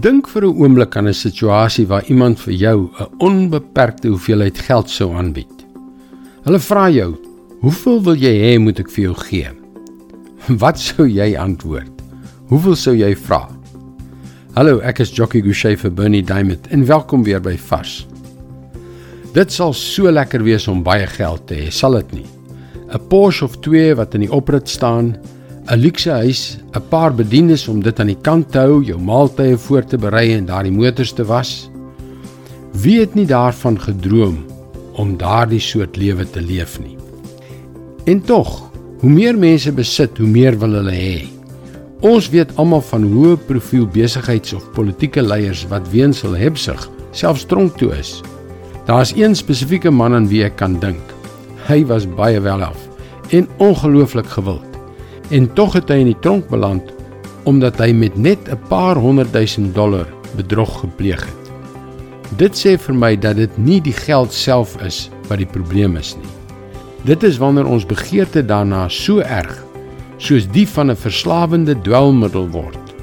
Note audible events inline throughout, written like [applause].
Dink vir 'n oomblik aan 'n situasie waar iemand vir jou 'n onbeperkte hoeveelheid geld sou aanbied. Hulle vra jou: "Hoeveel wil jy hê moet ek vir jou gee?" [laughs] Wat sou jy antwoord? Hoeveel sou jy vra? Hallo, ek is Jockey Gouchee vir Bernie Diamond en welkom weer by Vars. Dit sal so lekker wees om baie geld te hê, sal dit nie? 'n Porsche of 2 wat in die oprit staan, 'n luukse huis, 'n paar bedienis om dit aan die kant te hou, jou maaltye voor te berei en daardie motors te was. Wie het nie daarvan gedroom om daardie soort lewe te leef nie? En tog, hoe meer mense besit, hoe meer wil hulle hê. Ons weet almal van hoë profiel besigheids- of politieke leiers wat weens hul hebsug selfs tronk toe is. Daar's een spesifieke man aan wie ek kan dink. Hy was baie welaf en ongelooflik gewild. En tog het hy in die tronk beland omdat hy met net 'n paar honderd duisend dollar bedrog gepleeg het. Dit sê vir my dat dit nie die geld self is wat die probleem is nie. Dit is wanneer ons begeerte daarna so erg soos die van 'n verslawende dwelmmiddel word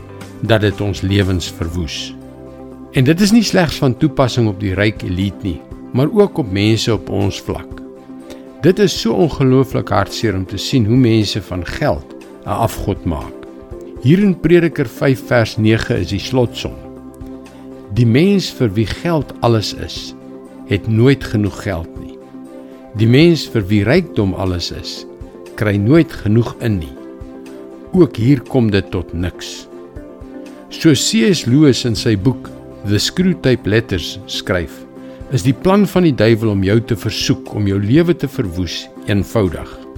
dat dit ons lewens verwoes. En dit is nie slegs van toepassing op die ryk elite nie, maar ook op mense op ons vlak. Dit is so ongelooflik hartseer om te sien hoe mense van geld 'n afgod maak. Hier in Prediker 5 vers 9 is die slotsom. Die mens vir wie geld alles is, het nooit genoeg geld nie. Die mens vir wie rykdom alles is, kry nooit genoeg in nie. Ook hier kom dit tot niks. So C.S. Lewis in sy boek The Screwtape Letters skryf, is die plan van die duiwel om jou te versoek om jou lewe te verwoes eenvoudig.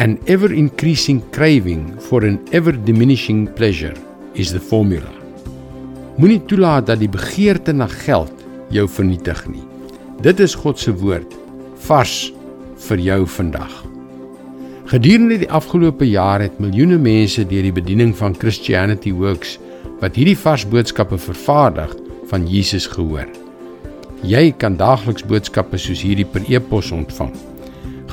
An ever increasing craving for an ever diminishing pleasure is the formula. Moenie toelaat dat die begeerte na geld jou vernietig nie. Dit is God se woord vars vir jou vandag. Gedurende die afgelope jaar het miljoene mense deur die bediening van Christianity Works wat hierdie vars boodskappe vervaardig van Jesus gehoor. Jy kan daagliks boodskappe soos hierdie per e-pos ontvang.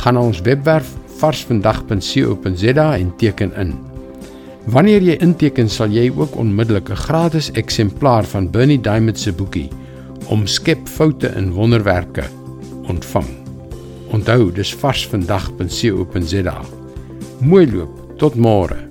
Gaan na ons webwerf varsvandag.co.za en teken in. Wanneer jy inteken, sal jy ook onmiddellik 'n gratis eksemplaar van Bernie Diamond se boekie Omskep foute in wonderwerke ontvang. Onthou, dis varsvandag.co.za. Mooi loop, tot môre.